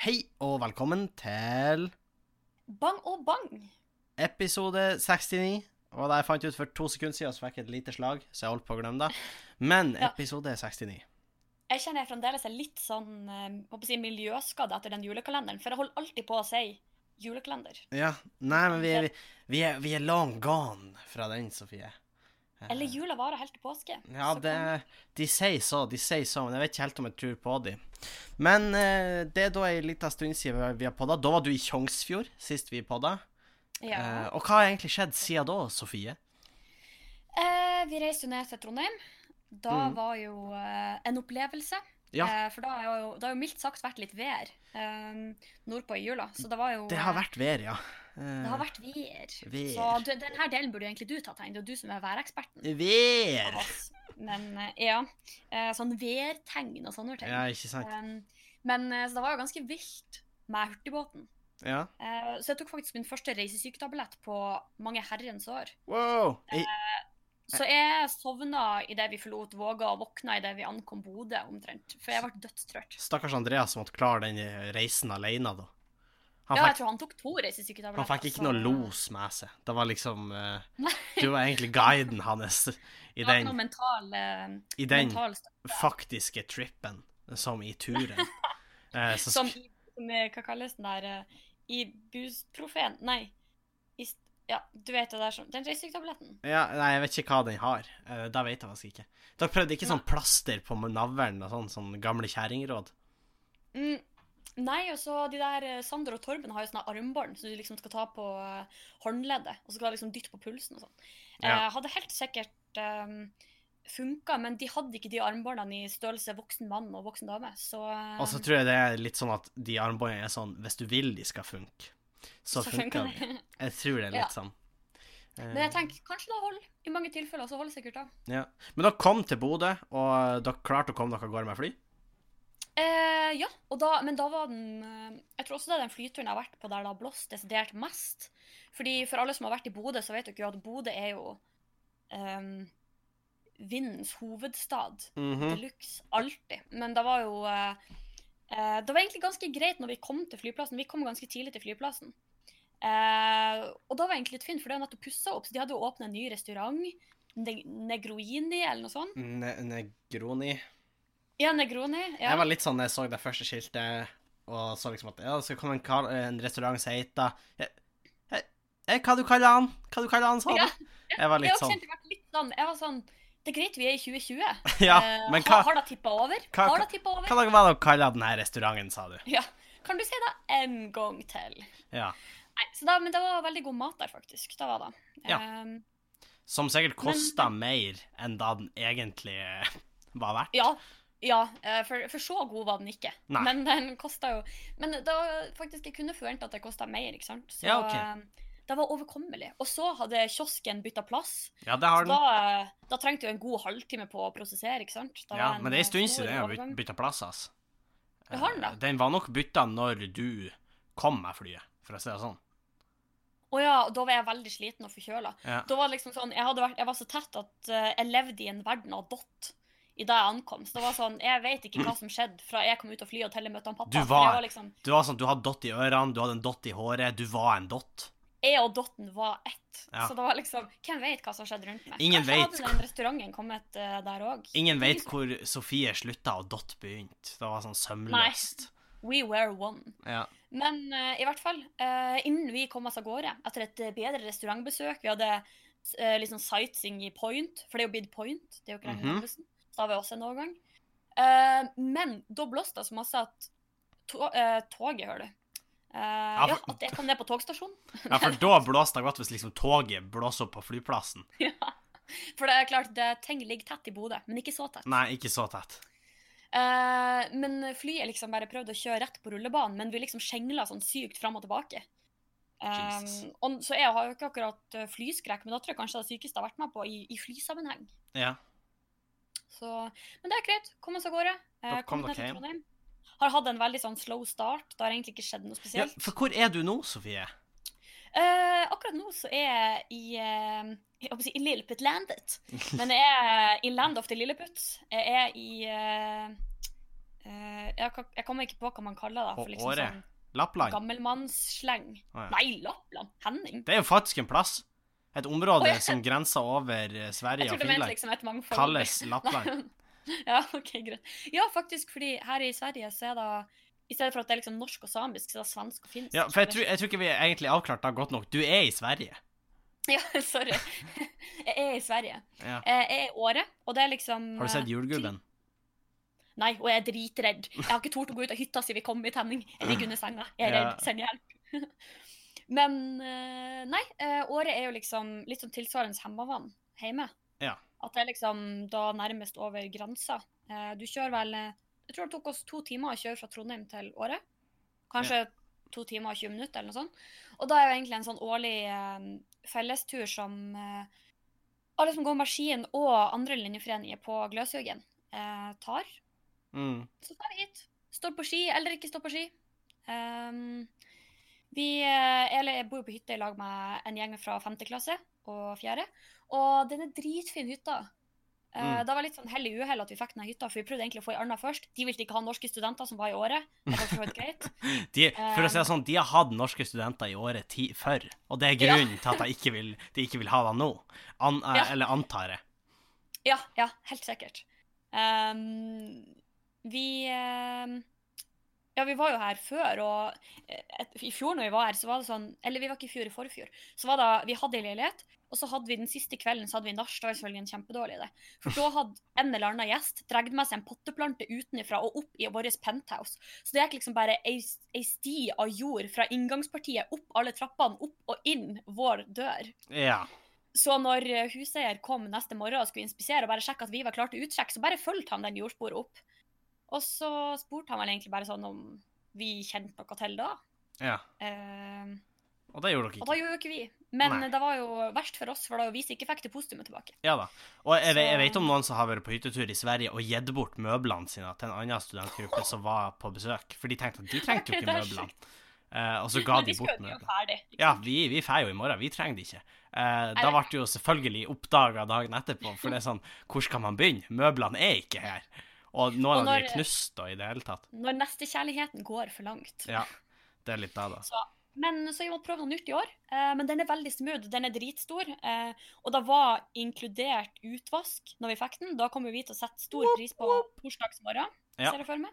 Hei og velkommen til Bang og bang. episode 69. Og da jeg fant ut for to sekunder siden, så fikk jeg et lite slag, så jeg holdt på å glemme det. Men Ja. episode 69. Jeg kjenner jeg fremdeles er litt sånn eh, håper å si, miljøskade etter den julekalenderen, for jeg holder alltid på å si julekalender. Ja. Nei, men vi er, vi er, vi er long gone fra den, Sofie. Eller jula varer helt til påske. Ja, det, de sier så, de sier så, men jeg vet ikke helt om jeg tror på de. Men eh, det er da ei lita stund siden vi har podda. Da var du i Tjongsfjord sist vi podda. ja. Eh, og hva har egentlig skjedd siden da, Sofie? Eh, vi reiste jo ned til Trondheim. Da Mm. var jo eh, en opplevelse. Ja. Eh, for da har jo, jo mildt sagt vært litt vær eh, nordpå i jula. Så det var jo Det har eh, vært vær, ja. Eh, det har vært vær. vær. Så du, denne delen burde jo egentlig du ta tegn. Det er jo du som er væreksperten. Vær! Men eh, ja. eh, sånn værtegn og sånne ting. Ja, ikke sant? Um, men eh, så det var jo ganske vilt med hurtigbåten. Ja. Eh, så jeg tok faktisk min første reisesyketablett på mange herrens år. Wow! I, Så jeg sovna idet vi forlot Våga, og våkna idet vi ankom Bodø, omtrent. For jeg ble dødstrøtt. stakkars Andreas måtte klare den reisen alene, da. Han, Ja, jeg tror han tok to reisesyketabletter. han fikk ikke så- noe los med seg. Det var liksom uh, Du var egentlig guiden hans i den, noe mental, uh, i den mental faktiske trippen som i turen. uh, så Som i Hva kalles den der uh, busprofen... Nei. Ja, du vet det der som Den reisesyketabletten. ja, Nei, jeg vet ikke hva den har. Uh, det vet jeg faktisk ikke. Dere prøvde ikke sånn plaster på navlen og sånn, sånn gamle kjerringråd? Mm, nei, og så de der eh, Sander og Torben har jo sånne armbånd som du liksom skal ta på eh, håndleddet, og så skal du liksom dytte på pulsen og sånn. Ja. Eh, hadde helt sikkert um, funka, men de hadde ikke de armbåndene i størrelse voksen mann og voksen dame, så eh, Og så tror jeg det er litt sånn at de armbåndene er sånn Hvis du vil de skal funke, så, så funker det. Jeg tror det er Ja. litt sånn. Eh, Men jeg tenker kanskje det holder. I mange tilfeller så holder det sikkert da. Ja. Men dere kom til Bodø, og dere klarte å komme dere av gårde med fly? Eh, ja, da, men da var den eh, Jeg tror også det er den flyturen jeg har vært på der det har blåst desidert mest. Fordi For alle som har vært i Bodø, så vet dere jo at Bodø er jo um, vindens hovedstad. Mhm. De luxe. Alltid. Men det var jo eh, eh, Det var egentlig ganske greit når vi kom til flyplassen. Vi kom ganske tidlig til flyplassen. Eh, og da var egentlig litt fint, for det er nettopp pussa opp. Så de hadde jo åpna en ny restaurant. Ne Negroini, eller noe sånt. Ne Negroni. Ja, Negroni. Ja. Jeg var litt sånn da jeg så det første skiltet, og så liksom at ja, det skal komme en, kar, en restaurant som heter eh, eh, eh, Hva du kaller han? Hva du kaller han, sånn? Ja, Jeg var Jeg litt også sånn sånn Jeg var sånn Det er greit vi er i 2020. Ja, Eh, men hva, har det tippa over? hva- har det tippa over? hva dere var dere kaller denne restauranten, sa du? Ja. Kan du si det en gang til? Ja. Nei, så da, men det var veldig god mat der, faktisk. Det var det. Ja. Um, Som sikkert kosta mer enn da den egentlig eh, var verdt. ja. ja eh, for, for så god var den ikke. Nei. Men den kosta jo Men da faktisk jeg kunne forvente at det kosta mer, ikke sant. Så Ja, ok. Det var overkommelig. Og så hadde kiosken bytta plass. Ja, det har den. da, eh, da trengte du en god halvtime på å prosessere, ikke sant. Da Ja, men det er en eh, stund siden den har bytta plass, altså. Det har den da. Eh, Den var nok bytta når du kom med flyet, for å si det sånn. Å ja, og da var jeg veldig sliten og forkjøla. Ja. Da var det liksom sånn, jeg, vært, jeg var så tett at jeg levde i en verden av dott i da jeg ankom. Så det var sånn, Jeg vet ikke hva som skjedde fra jeg kom ut av flyet og til jeg møtte han pappa. Du var- var liksom, Du var sånn, du hadde dott i ørene, du hadde en dott i håret, du var en dott. Jeg og dotten var ett. Ja. Så det var liksom Hvem vet hva som skjedde rundt meg? Ingen Kanskje vet hadde den restauranten kommet uh, der òg. Ingen vet hvor Sofie slutta og dott begynte. Det var sånn sømløst. We were one. Ja. Men uh, i hvert fall, uh, innen vi kom oss av gårde, etter et bedre restaurantbesøk Vi hadde liksom sightseeing i Point, for det er jo Bid Point. Det er jo ikke mm lenger mm Så var vi også en overgang. Men da blåste det så masse at to toget, hører du. Eh, ja, at jeg kom ned på togstasjonen. ja, for da blåste det godt hvis liksom toget blåser opp på flyplassen. ja. For det er klart, det, ting ligger tett i Bodø, men ikke så tett. Nei, ikke så tett. Uh, men flyet liksom bare prøvde å kjøre rett på rullebanen, men vi liksom skjengla sånn sykt fram og tilbake. Um, og, så jeg har jo ikke akkurat flyskrekk, men da tror jeg kanskje det sykeste jeg har vært med på i, i flysammenheng. Ja. Så, men det er greit. Kom oss av gårde. Eh, kom kom dere hjem. Har hatt en veldig sånn slow start. Det har egentlig ikke skjedd noe ja. spesielt. For hvor er du nå, Sofie? Uh, akkurat nå så er jeg i, uh, jeg håper å si, i Lilleputtlandet. Men jeg er i Land of the Lilleput. Jeg er i uh, eh, jeg, jeg kommer ikke på hva man kaller det. For liksom Åre. sånn Lappland. gammelmannssleng. Oh, ja. Nei, Lappland. Henning. Det er jo faktisk en plass. Et område oh, ja. som grenser over Jeg Sverige tror og mente Finland. liksom et mangfold. Kalles Lappland. ja, ok, greit. Ja, faktisk, fordi her i Sverige så er det I stedet for at det er liksom norsk og samisk, så er det svensk og finsk. Ja, for jeg tror, jeg tror ikke vi er egentlig avklart det godt nok. Du er i Sverige. Ja, sorry. Jeg er i Sverige. Ja. Jeg er i Åre, og det er liksom Har du sett eh, Julegubben? Nei, og jeg er dritredd. Jeg har ikke tort å gå ut av hytta siden vi kom i tenning. Jeg ligger under senga. Jeg er Ja. redd. Send hjelp. Men eh, nei, Året Åre er jo liksom litt sånn tilsvarende Hemmavann hjemme. Ja. At det er liksom da nærmest over grensa. Eh, Du kjører vel Jeg tror det tok oss to timer å kjøre fra Trondheim til Åre. Kanskje to timer og 20 minutter, eller noe sånt. Og da er jo egentlig en sånn årlig eh, fellestur som eh, alle som går med skien og andre linjeforeninger på Gløshaugen eh, tar. Mm. Så tar vi hit. Står på ski eller ikke står på ski. Um, vi eller jeg bor jo på hytte i lag med en gjeng fra 5. klasse og fjerde. Og den er dritfin hytta. Eh, Mm. Det var litt sånn hell i uhell at vi fikk den hytta, for vi prøvde egentlig å få ei anna først. De ville ikke ha norske studenter som var i året. Det var. De, for å si det Um, sånn, de har hatt norske studenter i året ti før, og det er Ja. grunnen til at de ikke vil, de ikke vil ha det nå. An, eh, Ja. Eller antar jeg. Ja, ja, helt sikkert. Um, vi ehm, Ja, vi var jo her før, og eh, et, i fjor når vi var her, så var det sånn Eller vi var ikke i fjor, i forfjor. Så var det Vi hadde ei leilighet, og så hadde vi den siste kvelden så hadde vi nach. Da var selvfølgelig en kjempedårlig idé. For da hadde en eller annen gjest dratt med seg en potteplante utenfra og opp i vårt penthouse. Så det gikk liksom bare ei, sti av jord fra inngangspartiet opp alle trappene, opp og inn vår dør. Ja. Så når eh, huseier kom neste morgen og skulle inspisere og bare sjekke at vi var klare til utsjekk, så bare fulgte han den jordsporet opp. Og så spurte han vel egentlig bare sånn om vi kjente noe til da. ja. Eh, Og det gjorde dere ikke. og da gjorde jo ikke vi. Men Nei. det var jo verst for oss, for da vi ikke fikk det postumet tilbake. Ja da. Og jeg, så... jeg vet om noen som har vært på hyttetur i Sverige og gitt bort møblene sine til en annen studentgruppe som var på besøk. For de tenkte at de trengte jo ikke møblene. Uh, og så ga de bort møblene. Ja, vi, vi drar jo i morgen. Vi trenger det ikke. Uh, da ble det jo selvfølgelig oppdaga dagen etterpå, for det er sånn Hvor skal man begynne? Møblene er ikke her. Og noen Og av de er knust og i det hele tatt. Når nestekjærligheten går for langt. Ja, det er litt da, da. Så, men så vi måtte prøve noe nytt i år. Eh, men den er veldig smooth. Den er dritstor. Eh, og da var inkludert utvask når vi fikk den. Da kommer vi til å sette stor pris på torsdagsmorgen, Ja. ser jeg for meg.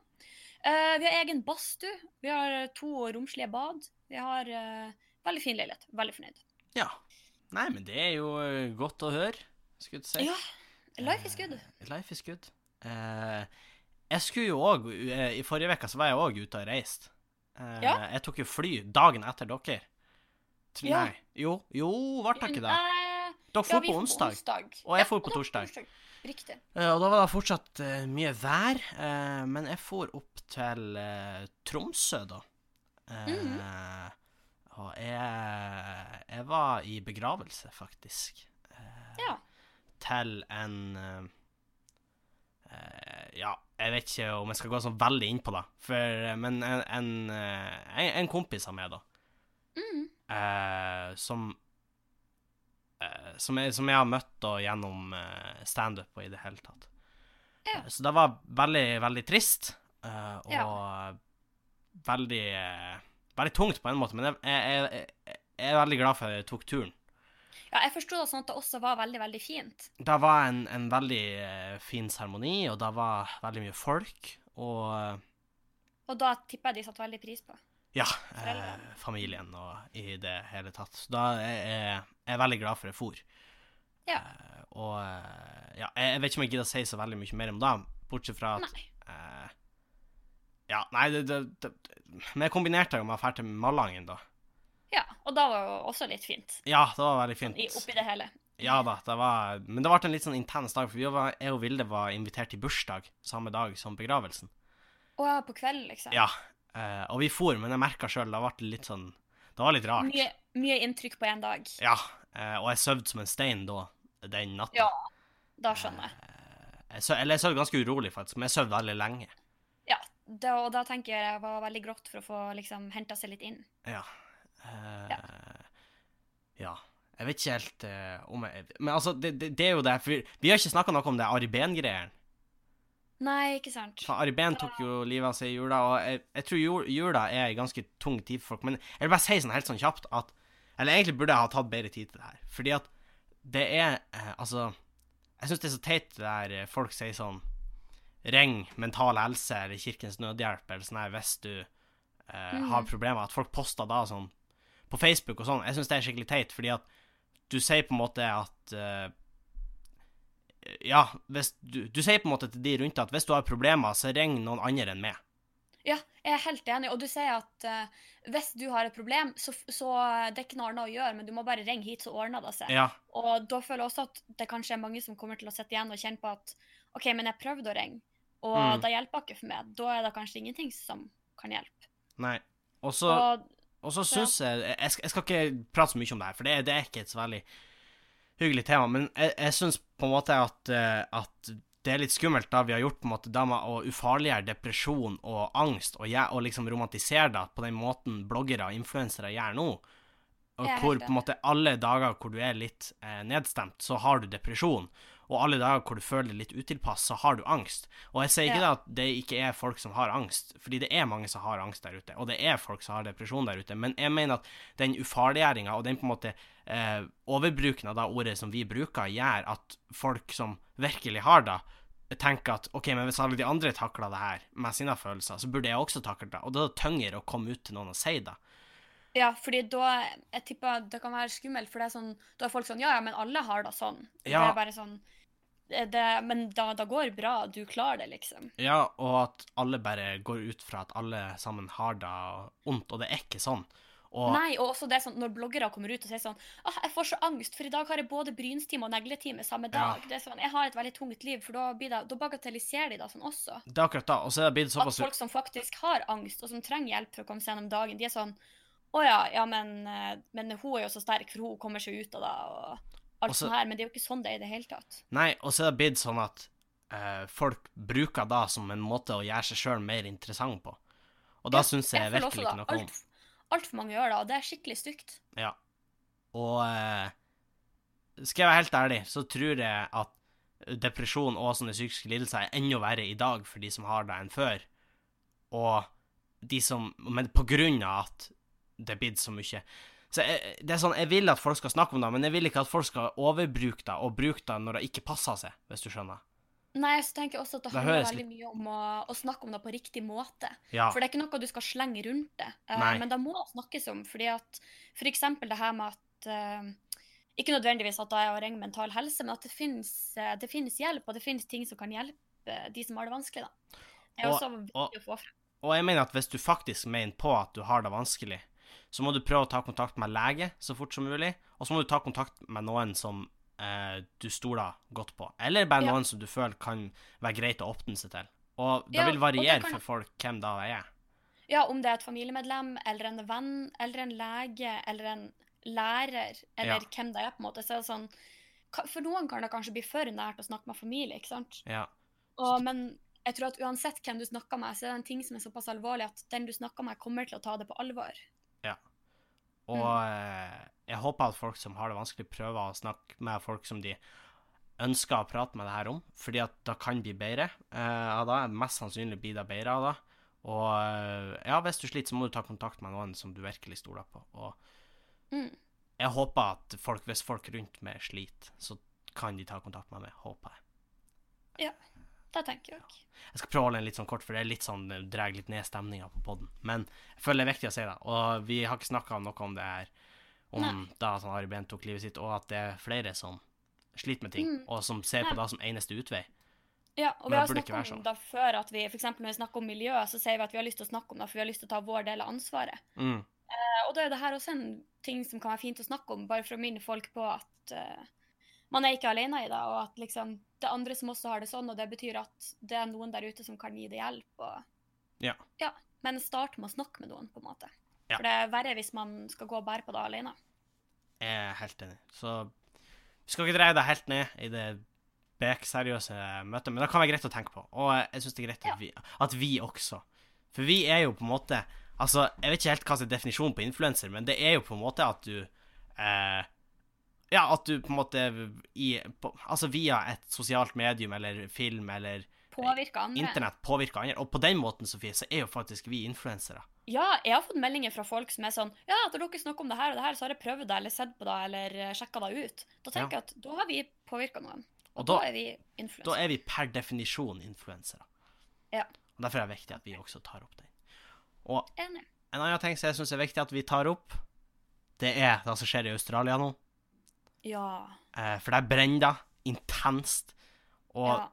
Eh, vi har egen badstue. Vi har to romslige bad. Vi har eh, veldig fin leilighet. Veldig fornøyd. Ja. Nei, men det er jo eh, godt å høre, skulle jeg si. Ja, life is good. Eh, life is good. Eh, jeg skulle jo òg I forrige uke så var jeg òg ute og reiste. Eh, Ja. Jeg tok jo fly dagen etter dere. til Ja. Jo, jo, ble det ikke det? Dere Dere ja, på får onsdag. Og jeg for på da torsdag. Riktig. Eh, og da var det fortsatt eh, mye vær, eh, men jeg for opp til eh, Tromsø, da. Mm -hmm. Og jeg, jeg var i begravelse, faktisk. Ja. Til en Ja, jeg vet ikke om jeg skal gå sånn veldig inn på det, for, eh, men en, en, eh, en, en kompis av meg, da, Mm. eh, som eh, som, jeg, som jeg har møtt da gjennom uh, standup og i det hele tatt. Ja. Eh, så det var veldig, veldig trist, eh, og Ja. veldig eh, Veldig tungt på en måte, men jeg, jeg, jeg, jeg er veldig glad for at jeg tok turen. Ja, jeg forsto det sånn at det også var veldig, veldig fint. Det var en, en veldig eh, fin seremoni, og det var veldig mye folk, og eh, Og da tipper jeg de satte veldig pris på. ja, eh, familien og i det hele tatt. Så da er jeg, jeg er veldig glad for jeg for. Ja. Eh, og eh, ja, jeg, vet ikke om jeg gidder å si så veldig mye mer om det, bortsett fra at eh, Ja, nei, det, det, det Men jeg kombinerte det jo med å dra til Malangen, da. Ja, og da var jo også litt fint. Ja, det var veldig fint. I, oppi det hele. Ja da, det var Men det ble en litt sånn intens dag, for vi var, jeg og Vilde var invitert til bursdag samme dag som begravelsen. Å ja, på kvelden, liksom. Ja. Eh, og vi for, men jeg merka sjøl, det ble litt sånn Det var litt rart. Mye, mye inntrykk på én dag. Ja. eh, og jeg sov som en stein da, den natta. Ja, da skjønner jeg. Eh, jeg eller jeg sov ganske urolig, faktisk, men jeg sov veldig lenge. Ja, da, og da tenker jeg det var veldig grått for å få liksom henta seg litt inn. Ja. Eh, Ja. ja. Jeg vet ikke helt uh, om jeg Men altså, det, det, det er jo det, for vi, har ikke snakka noe om det Ari Behn-greiene. Nei, ikke sant. For Ari Behn tok jo livet av seg i jula, og jeg, jeg tror jul, jula er en ganske tung tid for folk. Men jeg vil bare si sånn helt sånn kjapt at Eller egentlig burde jeg ha tatt bedre tid til det her. Fordi at det er uh, Altså, jeg syns det er så teit der folk sier sånn Ring Mental Helse eller Kirkens Nødhjelp eller sånn her hvis du eh, har problemer. At folk poster da sånn på Facebook og sånn. Jeg syns det er skikkelig teit, fordi at du sier på en måte at uh, Ja, hvis du, du sier på en måte til de rundt deg at hvis du har problemer, så ring noen andre enn meg. Ja, jeg er helt enig. Og du sier at uh, hvis du har et problem, så, så det er ikke noe annet å gjøre, men du må bare ringe hit, så ordner det seg. Ja, Og da føler jeg også at det kanskje er mange som kommer til å sitte igjen og kjenne på at OK, men jeg prøvde å ringe, og Mm. det hjelper ikke for meg. Da er det kanskje ingenting som kan hjelpe. nei. Og så Og Og så syns jeg jeg skal, jeg skal ikke prate så mye om det her, for det, det er ikke et så veldig hyggelig tema, men jeg, jeg syns på en måte at, eh, at det er litt skummelt da vi har gjort på en måte da med å ufarliggjøre depresjon og angst, og, jeg, og liksom romantisere det på den måten bloggere og influensere gjør nå. Og hvor på en måte alle dager hvor du er litt eh, nedstemt, så har du depresjon. Og alle dager hvor du føler deg litt utilpass, så har du angst. Og jeg sier ikke Ja. at det ikke er folk som har angst, fordi det er mange som har angst der ute, og det er folk som har depresjon der ute, men jeg mener at den ufarliggjøringa og den på en måte eh, overbruken av det ordet som vi bruker, gjør at folk som virkelig har det, tenker at OK, men hvis alle de andre takler det her med sine følelser, så burde jeg også takle det. Og da er det tyngre å komme ut til noen og si det. Ja, fordi da Jeg tipper det kan være skummelt, for det er sånn Da er folk sånn Ja, ja, men alle har det sånn. Ja. Det er bare sånn det, det, Men da, da går bra. Du klarer det, liksom. Ja, og at alle bare går ut fra at alle sammen har det ondt, og det er ikke sånn. Og Nei, og også det er sånn når bloggere kommer ut og sier sånn ah, 'Jeg får så angst, for i dag har jeg både brynstime og negletime samme Ja. dag.' Det er sånn, Jeg har et veldig tungt liv, for da, blir det, da bagatelliserer de det sånn også. det er akkurat da. Og så er det blitt At folk som faktisk har angst, og som trenger hjelp for å komme seg gjennom dagen, de er sånn 'Å ja, ja, men, eh, men hun er jo så sterk, for hun kommer seg ut av det', og alt Også- sånt her. Men det er jo ikke sånn det er i det hele tatt. Nei, og så er det blitt sånn at eh, folk bruker det som en måte å gjøre seg sjøl mer interessant på. Og da syns jeg, jeg, virkelig ikke noe om. Alt- Altfor mange gjør det, og det er skikkelig stygt. Ja. Og eh, skal jeg være helt ærlig, så tror jeg at depresjon og sånne psykiske lidelser er enda verre i dag for de som har det, enn før. Og de som Men på grunn av at det er blitt så mye. Så jeg, det er sånn, jeg vil at folk skal snakke om det, men jeg vil ikke at folk skal overbruke det og bruke det når det ikke passer seg, hvis du skjønner. Nei, så tenker jeg også at det Det handler veldig mye om å, å snakke om det på riktig måte. Ja. For det er ikke noe du skal slenge rundt det. Uh, men det må snakkes om. fordi at for eksempel det her med at uh, Ikke nødvendigvis at det er å ringe mental helse, men at det finnes, eh, det finnes hjelp, og det finnes ting som kan hjelpe de som har det vanskelig. da. Det er Og- også viktig og- å få frem. Og jeg mener at hvis du faktisk mener på at du har det vanskelig, så må du prøve å ta kontakt med lege så fort som mulig, og så må du ta kontakt med noen som eh, du stoler godt på, eller bare Ja. noen som du føler kan være greit å åpne seg til. Og det Ja, vil variere det kan- for folk hvem da er. Ja, om det er et familiemedlem, eller en venn, eller en lege, eller en lærer, eller Ja. hvem det er, på en måte. Så er det sånn For noen kan det kanskje bli for nært å snakke med familie, ikke sant? Ja. Og, men jeg tror at uansett hvem du snakker med, så er det en ting som er såpass alvorlig at den du snakker med, kommer til å ta det på alvor. Og Mm. eh, jeg håper at folk som har det vanskelig, prøver å snakke med folk som de ønsker å prate med det her om, fordi at det kan bli bedre eh, det. Mest sannsynlig blir det bedre av det. Og eh, ja, hvis du sliter, så må du ta kontakt med noen som du virkelig stoler på. Og Mm. jeg håper at folk, hvis folk rundt meg sliter, så kan de ta kontakt med meg. Håper jeg. Det tenker jeg. Jeg skal prøve å holde den litt sånn kort, for det er litt sånn, det drar litt ned stemninga på poden. Men jeg føler det er viktig å si det. Og vi har ikke snakka noe om det her, om Nei. da sånn Ari Behn tok livet sitt, og at det er flere som sliter med ting, Mm. og som ser på det som eneste utvei. Ja, og vi har snakka om sånn. det før at vi, eksempel når vi snakker om miljø, så sier vi at vi har lyst til å snakke om det, for vi har lyst til å ta vår del av ansvaret. Mm. Uh, Og da er det her også en ting som kan være fint å snakke om, bare for å minne folk på at uh, man er ikke alene i det, og at liksom det er andre som også har det sånn, og det betyr at det er noen der ute som kan gi det hjelp. Og, Ja. ja. Men start med å snakke med noen, på en måte. Ja. For det er verre hvis man skal gå og bære på det alene. Jeg er helt enig. Så vi skal ikke dreie deg helt ned i det bekseriøse møtet, men det kan være greit å tenke på. Og jeg syns det er greit Ja. at, vi, at vi også For vi er jo på en måte Altså, jeg vet ikke helt hva som er definisjonen på influenser, men det er jo på en måte at du eh, Ja, at du på en måte i på, Altså via et sosialt medium eller film eller Påvirke andre. internett påvirker andre. Og på den måten, Sofie, så er jo faktisk vi influensere. Ja, jeg har fått meldinger fra folk som er sånn Ja, etter dere snakker om det her og det her, så har jeg prøvd det eller sett på det eller sjekka det ut. Da tenker jeg at da har vi påvirka noen. Og, Og da, da- er vi influensere. Da er vi per definisjon influensere. Ja. Og Derfor er det viktig at vi også tar opp den. Og Enig. en annen ting som jeg syns er viktig at vi tar opp, det er det som skjer i Australia nå. Ja. Eh, for der brenner det intenst. Og ja.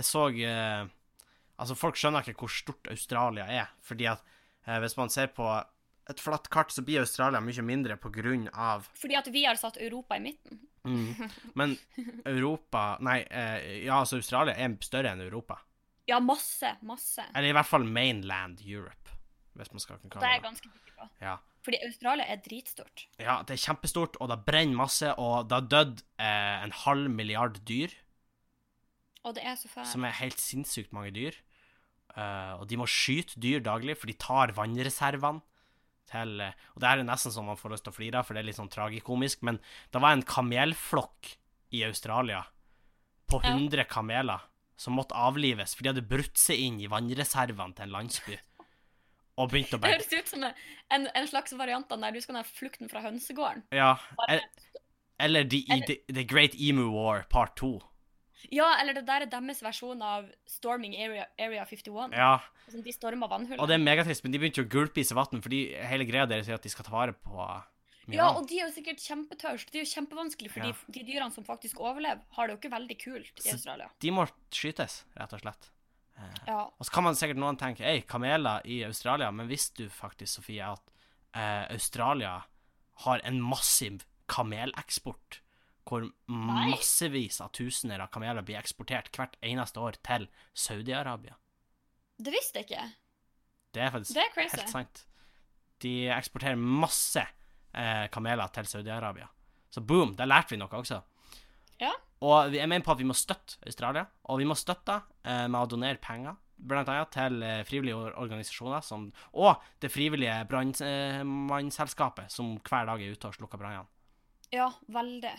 jeg så eh, Altså, folk skjønner ikke hvor stort Australia er, fordi at eh, hvis man ser på et flatt kart, så blir Australia mye mindre på grunn av Fordi at vi har satt Europa i midten. mm, Men Europa Nei, eh, ja, altså Australia er større enn Europa. Ja, masse. Masse. Eller i hvert fall mainland Europe, hvis man skal kunne Det er kalle jeg det ganske på. ja. Fordi Australia er dritstort. ja, det er kjempestort, og det brenner masse, og det har dødd eh, en halv milliard dyr, Og det er så fælt. som er helt sinnssykt mange dyr. Uh, og de må skyte dyr daglig, for de tar vannreservene til uh, Og det her er nesten som man får lyst til å flire av, for det er litt sånn tragikomisk, men det var en kamelflokk i Australia på Ja. 100 kameler som måtte avlives, for de hadde brutt seg inn i vannreservene til en landsby. Og begynte å Det høres ut som en, en slags variant av der du skal ha flukten fra hønsegården. Ja. Bare, el- Eller The, Eller- The, The Great Emu War part 2. ja, eller det der er deres versjon av Storming Area, Area 51. Ja. Som de storma vannhullet. Og det er megatrist, men de begynte jo å seg vann, fordi hele greia deres er at de skal ta vare på mye Ja, og de er jo sikkert kjempetørst. Det er jo kjempevanskelig, for Ja. de, dyrene som faktisk overlever, har det jo ikke veldig kult i Så- Australia. De må skytes, rett og slett. Ja. Og så kan man sikkert noen tenke Ei, kameler i Australia, men visste du faktisk, Sofie, at eh, Australia har en massiv kameleksport? Hvor Nei. massevis av tusener av kameler blir eksportert hvert eneste år til Saudi-Arabia. Det visste jeg ikke. Det er faktisk Det er helt sant. De eksporterer masse eh, kameler til Saudi-Arabia. Så boom, der lærte vi noe også. Ja. Og jeg mener på at vi må støtte Australia, og vi må støtte eh, med å donere penger. Blant annet til eh, frivillige organisasjoner som, og det frivillige brannmannselskapet som hver dag er ute og slukker brannene. Ja, veldig.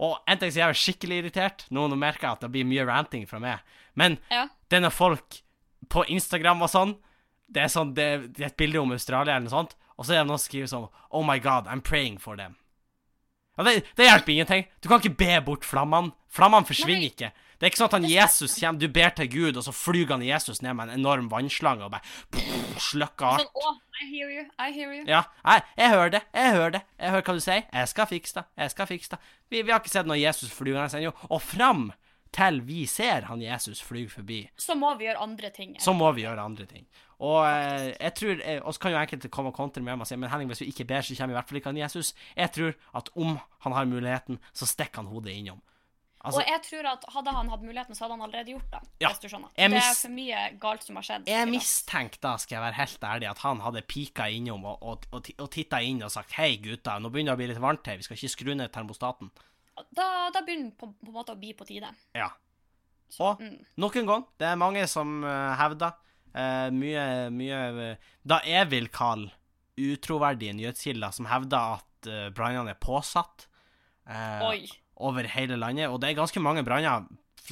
Og en ting som jeg er skikkelig irritert nå merker jeg at det blir mye ranting fra meg. Men Ja. det er når folk på Instagram og sånn Det er sånn, det, det er et bilde om Australia eller noe sånt, og så er det noen som skriver sånn Oh my God, I'm praying for them. Det, det hjelper ingenting. Du kan ikke be bort flammene. Flammene forsvinner Nei. ikke. Det er ikke sånn at han Jesus kommer, du ber til Gud, og så flyr han Jesus ned med en enorm vannslange og bare slukker alt. Sånn, å, I hear you, I hear you. Ja, jeg, jeg hører det, jeg hører det, jeg hører hva du sier. Jeg skal fikse det, jeg skal fikse det. Vi, vi har ikke sett noe Jesus flygende ennå, og fram til vi ser han Jesus fly forbi, Så må vi gjøre andre ting. så må vi gjøre andre ting. Og eh, jeg tror, eh, og så kan jo enkelte komme og kontre med meg og si men Henning, hvis vi ikke ber, så kommer i hvert fall ikke han Jesus. Jeg tror at om han har muligheten, så stikker han hodet innom. Altså, og jeg tror at hadde han hatt muligheten, så hadde han allerede gjort det. Ja, Hvis du skjønner. Det er for mye galt som har skjedd. jeg mistenker da, skal jeg være helt ærlig, at han hadde pika innom og, og, og, og titta inn og sagt hei, gutta, nå begynner det å bli litt varmt her, vi skal ikke skru ned termostaten. Da, da begynner det på, på en måte å bli på tide. Ja. Så, Og mm. nok en gang, det er mange som uh, hevder uh, mye, mye uh, Da jeg vil kalle utroverdige nyhetskilder som hevder at uh, brannene er påsatt over hele landet. Og det er ganske mange branner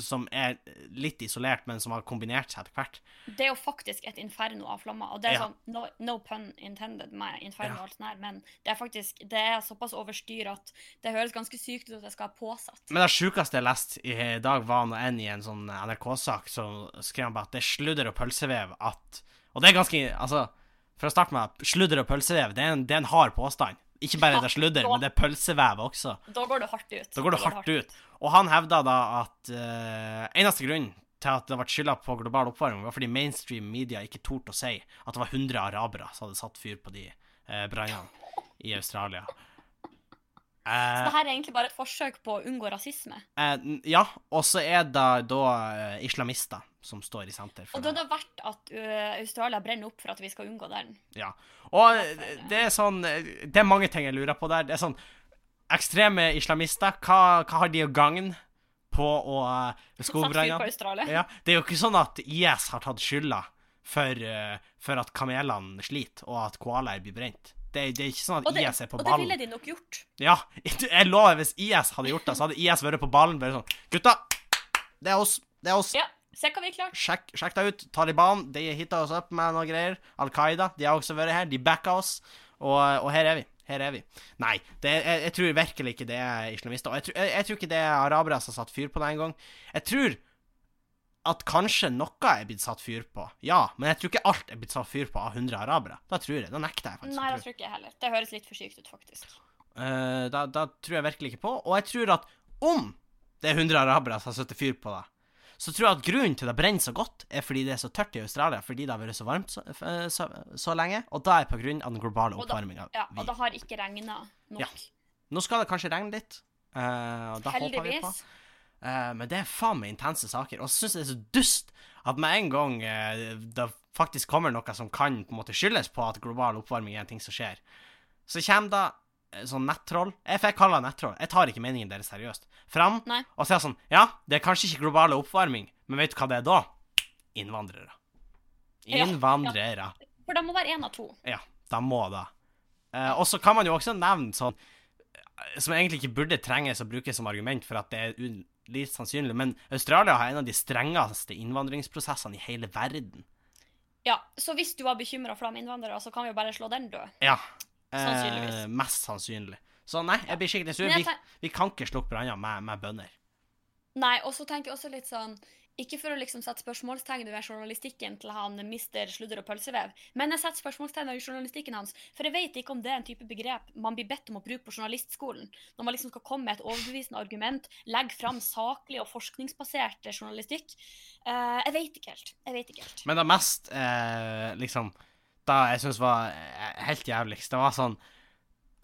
som er litt isolert, men som har kombinert seg etter hvert. Det er jo faktisk et inferno av flammer. Og det er Ja. sånn, no, no pun intended med inferno Ja. og alt sånt her, men det er faktisk det er såpass overstyr at det høres ganske sykt ut at det skal ha påsatt. Men det sjukeste jeg leste i dag, var når en i en sånn NRK-sak så skrev han bare at det er sludder og pølsevev at Og det er ganske Altså, for å starte med, sludder og pølsevev, det er en, det er en hard påstand. Ikke bare er det sludder, men det er pølsevev også. Da går det hardt ut. Da går det hardt ut. Og han hevda da at uh, eneste grunn til at det ble skylda på global oppvarming, var fordi mainstream media ikke torde å si at det var 100 arabere som hadde satt fyr på de uh, brannene i Australia. Så Eh, det her er egentlig bare et forsøk på å unngå rasisme. eh, ja, og så er det da eh, islamister som står i senter Og da er det verdt at Australia brenner opp for at vi skal unngå den. Ja. Og eh, det er sånn eh, Det er mange ting jeg lurer på der. Det er sånn Ekstreme islamister, hva, hva har de å gagne? på å uh, på skogbrannene? Ja, det er jo ikke sånn at IS har tatt skylda for, uh, for at kamelene sliter, og at koalaer blir brent. Det, det er ikke sånn at det, IS er på ballen. og det ville de nok gjort. Ja, jeg lover, hvis IS hadde gjort det, så hadde IS vært på ballen bare sånn Gutta, det er oss. Det er oss. Ja, Se hva vi klarer. Sjekk, sjekk det ut. Taliban de hitta oss opp med noe greier. Al Qaida de har også vært her. De backa oss. Og, og her er vi. Her er vi. Nei, det, jeg, jeg tror virkelig ikke det er islamister. Og jeg, jeg, jeg tror ikke det er arabere som har satt fyr på det engang. Jeg tror at kanskje noe er blitt satt fyr på. Ja, men jeg tror ikke alt er blitt satt fyr på av 100 arabere. Da tror jeg. Da nekter jeg faktisk. Nei, det tror ikke jeg heller. Det høres litt for sykt ut, faktisk. Uh, da, da tror jeg virkelig ikke på. Og jeg tror at om det er 100 arabere som har satt fyr på det, så tror jeg at grunnen til det brenner så godt, er fordi det er så tørt i Australia, fordi det har vært så varmt så, eh, så, så lenge, og da er på grunn av den globale oppvarminga. Ja, og det har ikke regna nok. Ja. Nå skal det kanskje regne litt, uh, og da håper vi på. Eh, men det er faen meg intense saker. Og så syns jeg det er så dust at med en gang uh, det faktisk kommer noe som kan på en måte skyldes på at global oppvarming er en ting som skjer, så kommer da uh, sånn nettroll Jeg får kalle det nettroll. Jeg tar ikke meningen deres seriøst. Fram Nei. og sier sånn Ja, det er kanskje ikke global oppvarming, men vet du hva det er da? Innvandrere. Ja, ja. For det må være én av to. Ja, de må det. Og så kan man jo også nevne sånn Som egentlig ikke burde trenges å brukes som argument for at det er litt sannsynlig, men Australia har en av de strengeste innvandringsprosessene i hele verden. Ja, Så hvis du var bekymra for de innvandrere, så kan vi jo bare slå den død. Ja. Sannsynligvis. Eh, mest sannsynlig. Så nei, jeg blir skikkelig sur. Vi, vi kan ikke slukke branner med, med bønder. Nei, og så tenker jeg også litt sånn Ikke for å liksom sette spørsmålstegn ved journalistikken til han mister sludder og pølsevev, men jeg setter spørsmålstegn ved journalistikken hans, for jeg vet ikke om det er en type begrep man blir bedt om å bruke på journalistskolen, når man liksom skal komme med et overbevisende argument, legge fram saklig og forskningsbasert journalistikk. Uh, jeg vet ikke helt. Jeg vet ikke helt. Men det mest eh, liksom Da jeg syns var eh, helt jævligst, det var sånn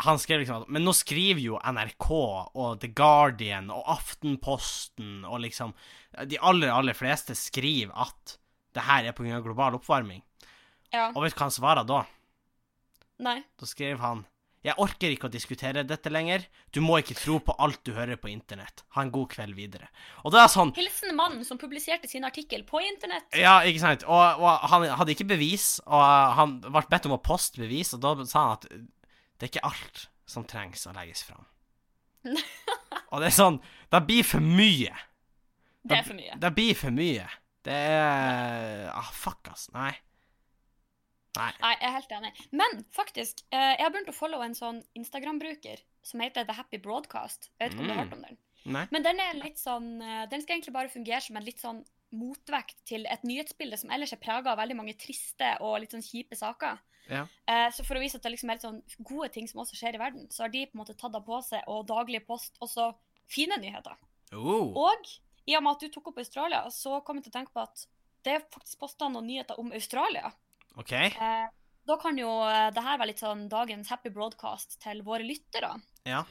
Han skrev liksom at Men nå skriver jo NRK og The Guardian og Aftenposten og liksom De aller, aller fleste skriver at det her er pga. global oppvarming. Ja. Og vet du hva han svarer da? Nei. Da skrev han Jeg orker ikke å diskutere dette lenger. Du må ikke tro på alt du hører på internett. Ha en god kveld videre. Og det er sånn Hilsen mannen som publiserte sin artikkel på internett. Ja, ikke sant. Og, og han hadde ikke bevis, og han ble bedt om å poste bevis, og da sa han at det er ikke alt som trengs å legges fram. og det er sånn Det blir for mye. Det er for mye. Det blir for mye. Det er Ah, fuck, ass. Nei. Nei. Nei, jeg er helt enig. Men faktisk, eh, jeg har begynt å followe en sånn Instagram-bruker som heter The Happy Broadcast. Jeg vet ikke om du har Mm. hørt om den. Nei. Men den er litt sånn eh, Den skal egentlig bare fungere som en litt sånn motvekt til et nyhetsbilde som ellers er prega av veldig mange triste og litt sånn kjipe saker. Ja. Eh, så for å vise at det liksom er litt sånn gode ting som også skjer i verden, så har de på en måte tatt det på seg, og daglig post også fine nyheter. Oh. Og i og med at du tok opp Australia, så kom jeg til å tenke på at det er faktisk posta noen nyheter om Australia. OK. Eh, da kan jo eh, det her være litt sånn dagens happy broadcast til våre lyttere. Ja.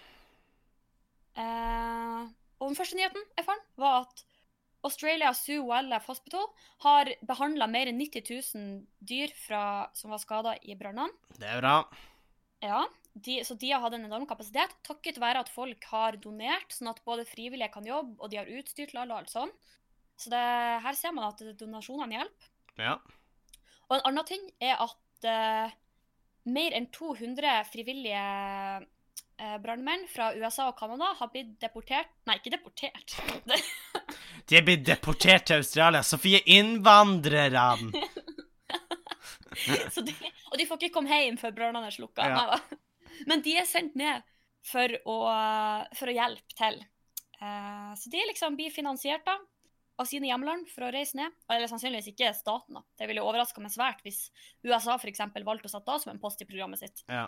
Eh, og den første nyheten jeg fant, var at Australia Zoo Wildlife Hospital har behandla mer enn 90 000 dyr fra, som var skada i brannene. Det er bra. Ja, de, så de har hatt en enorm kapasitet, takket være at folk har donert, sånn at både frivillige kan jobbe, og de har utstyr til alle og alt sånn. Så det, her ser man at donasjonene hjelper. Ja. Og en annen ting er at uh, mer enn 200 frivillige brannmenn fra USA og Canada har blitt deportert Nei, ikke deportert. De er blitt deportert til Australia. Sofie, innvandrerne! Og de får ikke komme hjem før brannene er slukka. Ja. Men de er sendt ned for å, for å hjelpe til. Eh, så de liksom blir finansiert da, av sine hjemland for å reise ned. Eller sannsynligvis ikke staten. da. Det ville overraska meg svært hvis USA for eksempel, valgte å sette av som en post i programmet sitt. Ja.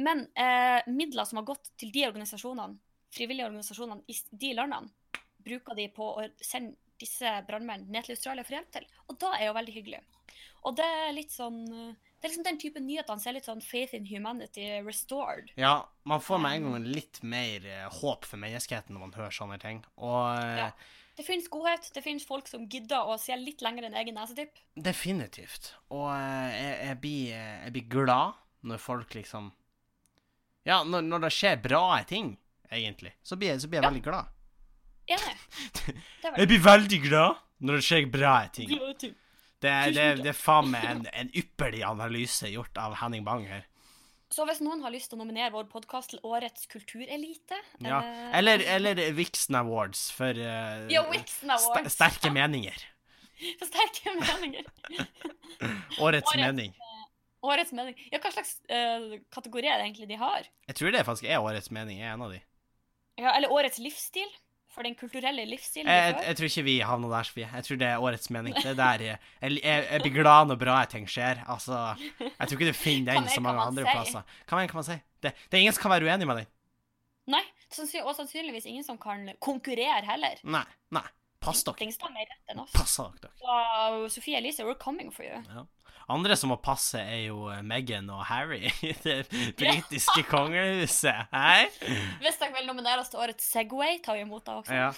Men eh, midler som har gått til de organisasjonene, frivillige organisasjonene i de landene, bruker de på å sende disse brannmennene ned til Australia for hjelp til. Og da er jo veldig hyggelig. Og det er litt sånn eh, Det er liksom den type nyhetene som er litt sånn faith in humanity restored. ja, man får med en gang litt mer eh, håp for menneskeheten når man hører sånne ting. Og eh, Ja. Det finnes godhet, det finnes folk som gidder å se litt lenger enn egen nesetipp. definitivt. Og jeg, jeg, blir, jeg blir glad når folk liksom Ja, når, når det skjer bra ting, egentlig, så blir jeg, så blir jeg Ja. veldig glad. Ja, Det Jeg blir veldig glad når det skjer bra ting. Det, det, det er faen meg en, en ypperlig analyse gjort av Henning Bang her. Så hvis noen har lyst til å nominere vår podkast til Årets kulturelite Ja. eh, Eller, eller Vixen Awards for uh, Ja, Vixen Awards. St sterke meninger. For sterke meninger. Årets Årets- mening. Årets mening. Ja, hva slags uh, kategori er det egentlig de har? Jeg tror det faktisk er årets mening. er en av de. Ja, eller årets livsstil? For den kulturelle livsstilen Jeg, de jeg, fører? jeg tror ikke vi havner der, Sofie. Jeg tror det er årets mening. Det er der jeg, jeg, jeg, jeg blir glad når bra ting skjer. Altså, jeg tror ikke du finner den så mange andre si? plasser. Hva mer kan man si? Det, det er ingen som kan være uenig med deg. Nei, og sannsynligvis ingen som kan konkurrere heller. Nei. Nei. Pass dere. Pass dere. Så Sofie Elise, we're coming for you. Ja. Andre som må passe, er jo eh, Meghan og Harry i det britiske kongehuset. Hei? Hvis dere vil nominere oss til årets Segway, tar vi imot det også. Ja.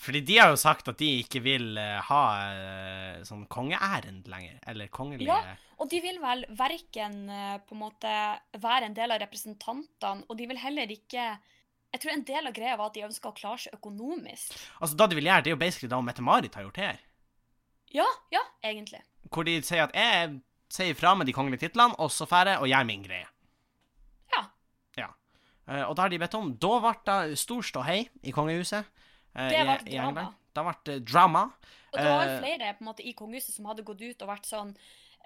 Fordi de har jo sagt at de ikke vil eh, ha eh, sånn kongeærend lenger. Eller kongelige Ja. Og de vil vel verken på en måte være en del av representantene, og de vil heller ikke Jeg tror en del av greia var at de ønska å klare seg økonomisk. Altså, da de vil gjøre, det er jo basically da Mette-Marit har gjort her. Ja, ja, egentlig. Hvor de sier at jeg sier ifra med de kongelige titlene, og så drar jeg og gjør min greie. Ja. Ja. Eh, og da har de bedt om Da ble det stor ståhei i kongehuset. eh, Det ble i drama. England. Det ble eh, drama. Og det var Eh, flere på en måte, i kongehuset som hadde gått ut og vært sånn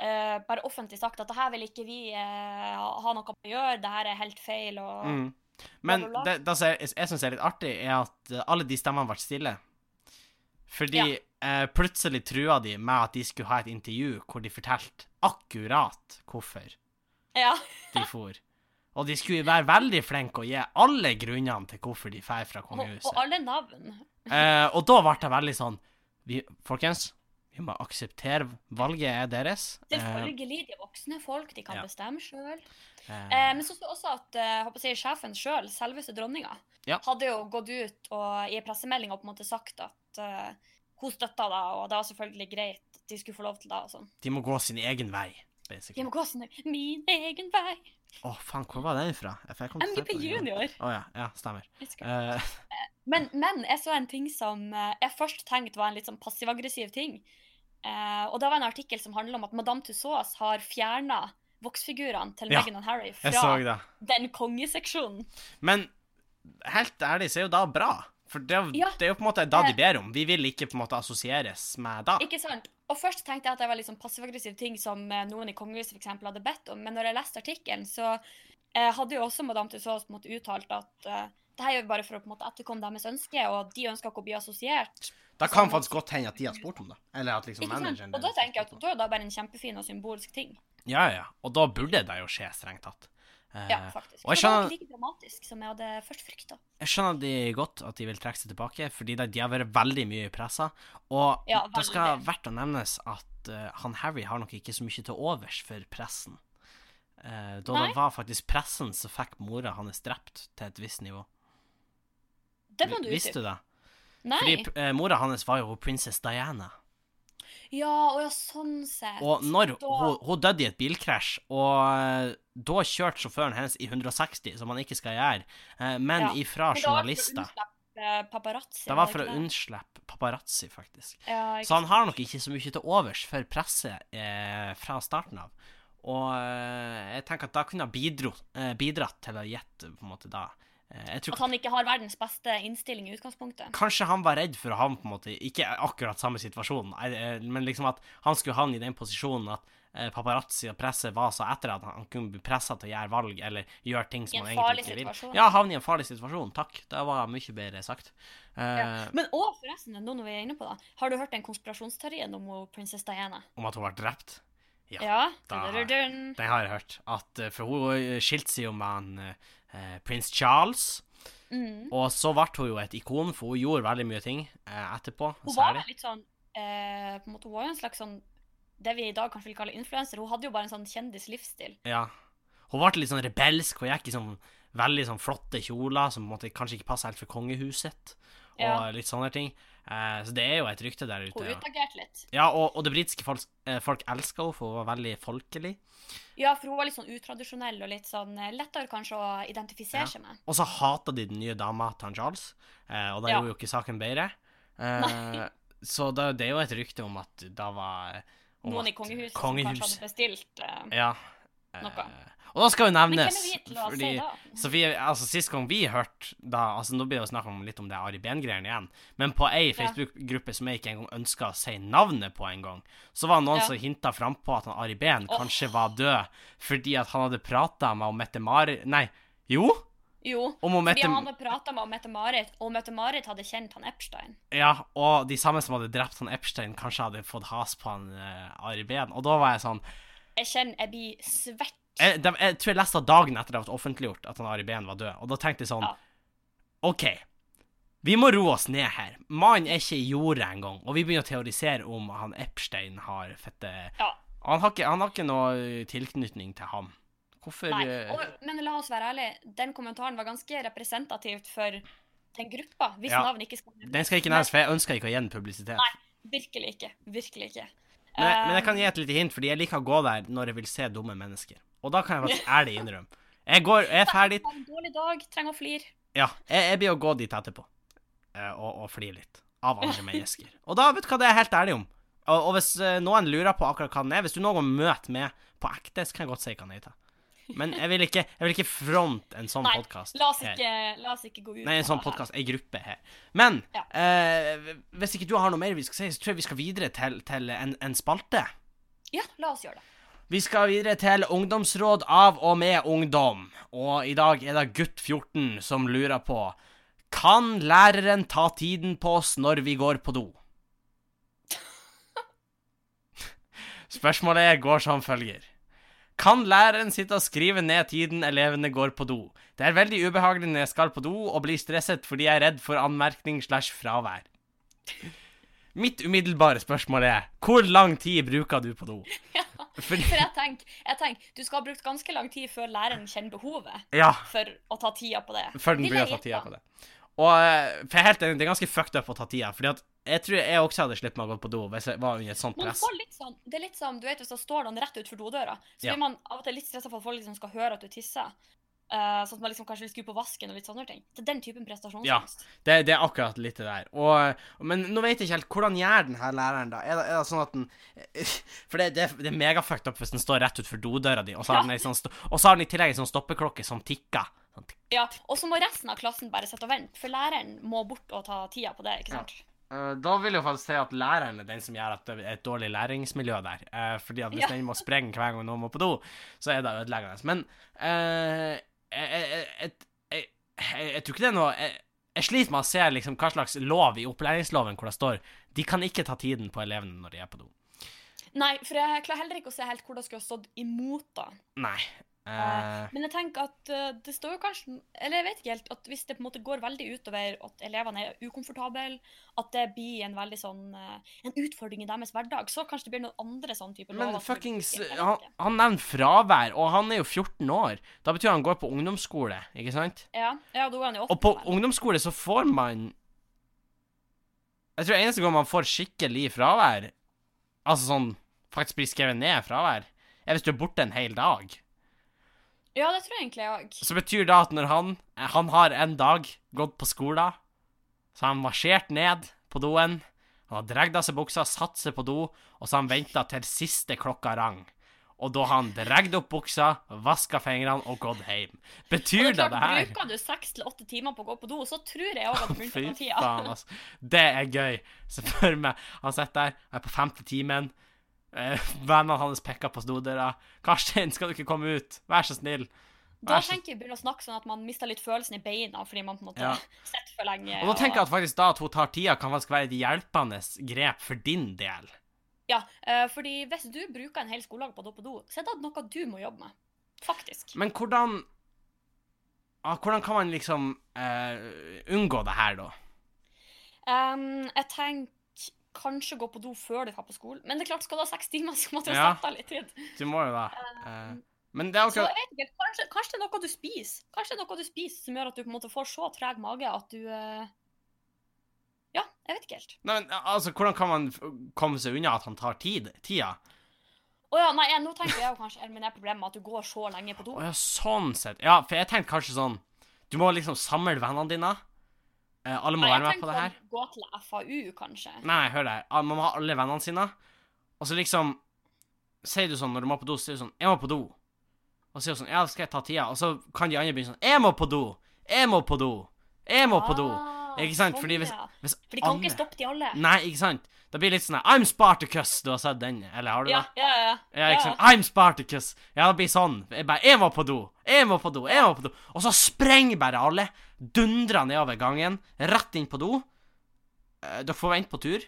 uh, Bare offentlig sagt at det her vil ikke vi uh, ha noe med å gjøre, det her er helt feil, og Mm. Men det, det som jeg, jeg syns er litt artig, er at eh, alle de stemmene ble stille. Fordi Ja. eh, plutselig trua de med at de skulle ha et intervju hvor de fortalte akkurat hvorfor Ja. de for. Og de skulle være veldig flinke og gi alle grunnene til hvorfor de drar fra Og, kongehuset. og alle navn. Eh, og da ble det veldig sånn vi, Folkens, vi må akseptere valget er deres. Eh, Selvfølgelig, de er voksne folk, de kan ja. bestemme sjøl. eh, Eh, men så så også at eh, håper jeg, sjefen sjøl, selveste dronninga, Ja. hadde jo gått ut og i en pressemelding og på en måte sagt at uh, hun støtta det, og det var selvfølgelig greit at de skulle få lov til det og sånn. de må gå sin egen vei, De må gå sin min egen vei. Å, faen, hvor var den fra? MGP. Junior. Å ja, ja, stemmer. Eh, Men, men jeg så en ting som eh, jeg først tenkte var en litt sånn passiv-aggressiv ting. Eh, og det var en artikkel som handler om at Madame Tussauds har fjerna voksfigurene til Ja, Meghan og Harry fra den kongeseksjonen. Men helt ærlig så er jo da bra. For det, Ja. det er jo på en måte da de Eh. ber om. Vi vil ikke på en måte assosieres med da. Ikke sant? Og først tenkte jeg at det var litt sånn passiv-aggressiv ting som eh, noen i kongehuset eksempel hadde bedt om, men når jeg leste artikkelen, så eh, hadde jo også Madame Tussauds på en måte uttalt at eh, det her gjør vi bare for å på en måte etterkomme deres ønske, og de ønsker ikke å bli assosiert. Da kan faktisk godt hende at de har spurt om det. Eller at liksom manageren Og da tenker jeg at da er det bare en kjempefin og symbolsk ting. Ja, ja. Og da burde det jo skje, strengt tatt. Eh, Ja, faktisk. og jeg For det var ikke like dramatisk som jeg hadde først frykta. Jeg skjønner de godt at de vil trekke seg tilbake, fordi de, har vært veldig mye i pressa. Og Ja, det skal verdt å nevnes at uh, han Harry har nok ikke så mye til overs for pressen. Uh, da Nei. det var faktisk pressen som fikk mora hans drept til et visst nivå. Det må du Visste du det? Nei. Fordi eh, mora hans var jo prinsesse Diana. Ja, og ja, sånn sett. Og når Da- hun, hun døde i et bilkrasj, og eh, da kjørte sjåføren hennes i 160, som han ikke skal gjøre, eh, men Ja. ifra Men journalister. paparazzi. Det var for å unnslippe paparazzi, faktisk. Ja, Så han har nok ikke så mye til overs for presse eh, fra starten av. Og eh, jeg tenker at da kunne ha bidro, eh, bidratt til å gjette på en måte da. Eh, At han ikke har verdens beste innstilling i utgangspunktet. Kanskje han var redd for å havne på en måte Ikke akkurat samme situasjon, eh, men liksom at han skulle havne i den posisjonen at eh, paparazzi og presse var så etter at han kunne bli pressa til å gjøre valg eller gjøre ting som han egentlig ikke vil. situasjon. Ja, havne i en farlig situasjon. Takk. Det var mye bedre sagt. Eh, Ja. Men òg, forresten, nå når vi er inne på det, har du hørt den konspirasjonsteorien om prinsesse Diana? Om at hun ble drept. Ja, Ja. da Den har jeg hørt. At, eh, for hun skilte seg jo med han eh, prins Charles. Mm. Og så ble hun jo et ikon, for hun gjorde veldig mye ting eh, etterpå. Hun var litt sånn eh, på en måte, Hun var jo en slags sånn det vi i dag kanskje vil kalle influenser. Hun hadde jo bare en sånn kjendislivsstil. Ja. Hun ble litt sånn rebelsk. Hun gikk i sånn veldig sånn flotte kjoler som måte kanskje ikke passer helt for kongehuset, og Ja. litt sånne ting. Eh, så det er jo et rykte der ute. Hun utagerte litt. ja og, og det britiske folk, eh, folk elska henne, for hun var veldig folkelig. Ja, for hun var litt sånn utradisjonell og litt sånn eh, lettere kanskje å identifisere Ja. seg med. Og så hata de den nye dama til Charles, eh, og da Ja. gjorde jo ikke saken bedre. Eh, Nei. så det, det er jo et rykte om at da var om Noen i kongehuset, kongehuset, som kanskje hadde bestilt Ja. Eh, Noe. Og da skal jo nevnes fordi? Sofie, altså Sist gang vi hørte da altså Nå blir det snakk om litt om det Ari Behn-greiene igjen, men på ei Facebook-gruppe som jeg ikke engang ønska å si navnet på engang, så var det noen Ja. som hinta frampå at han Ari Behn oh. kanskje var død fordi at han hadde prata med Mette-Marit Nei, jo? Jo, Om fordi Mette han hadde prata med Mette-Marit, og Mette-Marit hadde kjent han Epstein. Ja, og de samme som hadde drept han Epstein, kanskje hadde fått has på han eh, Ari Behn. Og da var jeg sånn Jeg kjenner jeg blir svett. jeg, de, jeg tror jeg leste dagen etter det ble offentliggjort at han Ari Behn var død, og da tenkte jeg sånn Ja. OK, vi må roe oss ned her. Mannen er ikke i jordet engang, og vi begynner å teorisere om han Epstein har fette Ja. Han har ikke, han har ikke noe eh, tilknytning til ham. Hvorfor Nei. eh, Og, men la oss være ærlige, den kommentaren var ganske representativt for den gruppa, hvis Ja. navn ikke skal nevnes. Den skal ikke nevnes, for jeg ønsker ikke å gi den publisitet. Nei. Virkelig ikke. Virkelig ikke. Men, jeg- men jeg kan gi et lite hint, fordi jeg liker å gå der når jeg vil se dumme mennesker. Og da kan jeg faktisk ærlig innrømme. Jeg går, jeg er ferdig en dårlig dag, trenger å flire. Ja, jeg, jeg blir å gå dit etterpå eh, og, og flire litt av andre mennesker. Og da vet du hva det er jeg helt ærlig om. Og, og hvis eh, noen lurer på akkurat hva den er, hvis du noen gang møter meg på ekte, så kan jeg godt si hva den heter. Men jeg vil ikke, jeg vil ikke fronte en sånn podkast. La la oss ikke gå ut Nei, en sånn podkast, ei gruppe her. Men Ja. eh, hvis ikke du har noe mer vi skal si, så tror jeg vi skal videre til, til en, en spalte. Ja, la oss gjøre det. Vi skal videre til ungdomsråd av og med ungdom. Og i dag er det gutt 14 som lurer på Kan læreren ta tiden på oss når vi går på do? Spørsmålet går som følger. Kan læreren sitte og skrive ned tiden elevene går på do? Det er veldig ubehagelig når jeg skal på do og blir stresset fordi jeg er redd for anmerkning slash fravær. Mitt umiddelbare spørsmål er hvor lang tid bruker du på do? Ja, For jeg tenker, jeg tenker, du skal ha brukt ganske lang tid før læreren kjenner behovet ja, for å ta tida på det. før den blir begynner å ta tida på det. Og eh, for jeg er helt enig, det er ganske fucked up å ta tida. Fordi at jeg tror jeg også hadde sluppet meg å gå på do hvis jeg var under et sånt Man press. sånn, det er litt sånn, du vet Hvis da står noen rett utenfor dodøra, så Ja. blir man av og til litt stressa for at folk liksom skal høre at du tisser. Uh, sånn at man liksom kanskje vil skru på vasken og litt sånne ting. Det er den typen prestasjonsangst. Det, det er akkurat litt det der. Og, men nå vet jeg ikke helt hvordan gjør den her læreren, da? Er det, er det sånn at den For det, det, det er megafucked up hvis den står rett utenfor dodøra di, og så har den sånn og så har den i tillegg en sånn stoppeklokke som tikker. Sånn tikk. Ja, Og så må resten av klassen bare sitte og vente, for læreren må bort og ta tida på det. ikke sant? Eh, da vil jeg faktisk si at læreren er den som gjør at det er et dårlig læringsmiljø der. Eh, fordi at hvis Ja. den må sprenge hver gang noen må på do, så er det ødeleggende. Men eh, jeg, jeg, jeg, jeg, tror ikke det er noe jeg sliter med å se liksom hva slags lov i opplæringsloven hvor det står de kan ikke ta tiden på elevene når de er på do. Nei, for jeg klarer heller ikke å se helt hvor det skulle ha stått imot, da. Nei. Eh, Men jeg tenker at eh, det står jo kanskje Eller jeg vet ikke helt at hvis det på en måte går veldig utover at elevene er ukomfortable, at det blir en veldig sånn eh, En utfordring i deres hverdag, så kanskje det blir noen andre sånn type men lover fuckings han, han nevner fravær, og han er jo 14 år. Da betyr han går på ungdomsskole, ikke sant? Ja, ja, da går han jo Og på ungdomsskole så får man Jeg tror eneste gang man får skikkelig fravær, altså sånn faktisk blir skrevet ned fravær, er hvis du er borte en hel dag. Ja, det tror jeg egentlig jeg òg. Så betyr det at når han Han har en dag gått på skolen, så har han marsjert ned på doen, han har dratt av seg buksa, satt seg på do, og så har han venta til siste klokka rang. Og da har han dratt opp buksa, vaska fingrene og gått hjem. Betyr det det her? Bruker du seks til åtte timer på å gå på do, så tror jeg òg at du begynte Fy å tida. faen, altså. Det er gøy. Se for meg han sitter der, er på femte timen. Eh, Vennene hans peker på stodøra. 'Karstein, skal du ikke komme ut? Vær så snill.' Da tenker jeg begynner å snakke sånn at man mister litt følelsen i beina fordi man på en måte Ja. sitter for lenge. Og da tenker jeg at faktisk da at hun tar tida, kan faktisk være et hjelpende grep for din del. Ja, eh, fordi hvis du bruker en hel skoledag på å gå på do, så er det noe du må jobbe med. Faktisk. Men hvordan Hvordan kan man liksom uh, unngå det her, da? Um, jeg tenker kanskje gå på do før du drar på skolen. Men det er klart, skal du ha seks timer, så måtte du Ja. sette av litt tid. Du må jo da. Uh, men det er Så akkurat jeg vet ikke, kanskje, kanskje det er noe du spiser. Kanskje det er noe du spiser som gjør at du på en måte får så treg mage at du uh... Ja, jeg vet ikke helt. Nei, men altså, hvordan kan man komme seg unna at han tar tid, tida? Å ja, nei, nå tenker jeg jo kanskje med det problemet at du går så lenge på do. Oh, ja, sånn sett. Ja, for jeg tenkte kanskje sånn Du må liksom samle vennene dine. Eh, alle må Nei, være med på det her. sånn, Gå til FAU, kanskje. Nei, hør her. Ah, Man må ha alle vennene sine. Og så liksom Sier du sånn når du må på do, så sier du sånn 'Jeg må på do'. Og så du sånn Ja, skal jeg ta tida. Og så kan de andre begynne sånn Jeg må på do! Jeg må på do! Jeg må på do! Ah, Ikke sant? sånn, Fordi hvis, ja. hvis For de kan alle- ikke stoppe de alle. Nei, ikke sant? Da blir det litt sånn I'm Spartacus! Du har sett den, eller har du Ja, det? ja, ja. Ja, ikke sant? I'm Spartacus! Ja, det blir sånn. Jeg bare Jeg må på do! Jeg må på do! Jeg må på do! Og så sprenger bare alle. Dundrer nedover gangen. Rett inn på do. Eh, Dere får vente på tur.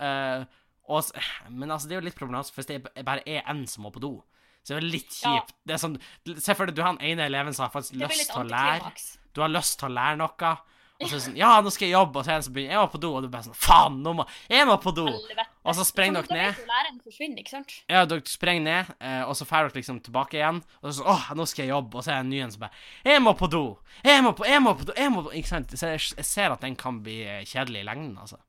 Eh, og, men altså, det er jo litt problematisk hvis det bare er én som må på do. Så det er litt Ja. kjipt. Det er sånn Se for deg du har den ene eleven som har faktisk Det lyst til å lære. Du har lyst til å lære noe. Og så er det sånn Ja, nå skal jeg jobbe. Og så er det en som begynner Jeg må på do. Og du bare sånn Faen, nå må Jeg må på do! Helvete. Og så sprenger dere ned. Læreren forsvinner, ikke sant? Ja, dere sprenger ned, eh, og så drar dere liksom tilbake igjen. Og så sånn Åh, nå skal jeg jobbe. Og så er det en ny en som bare Jeg må på do! Jeg må på, jeg må på do! Jeg må på Ikke sant? Så jeg, jeg ser at den kan bli eh, kjedelig i lengden, altså.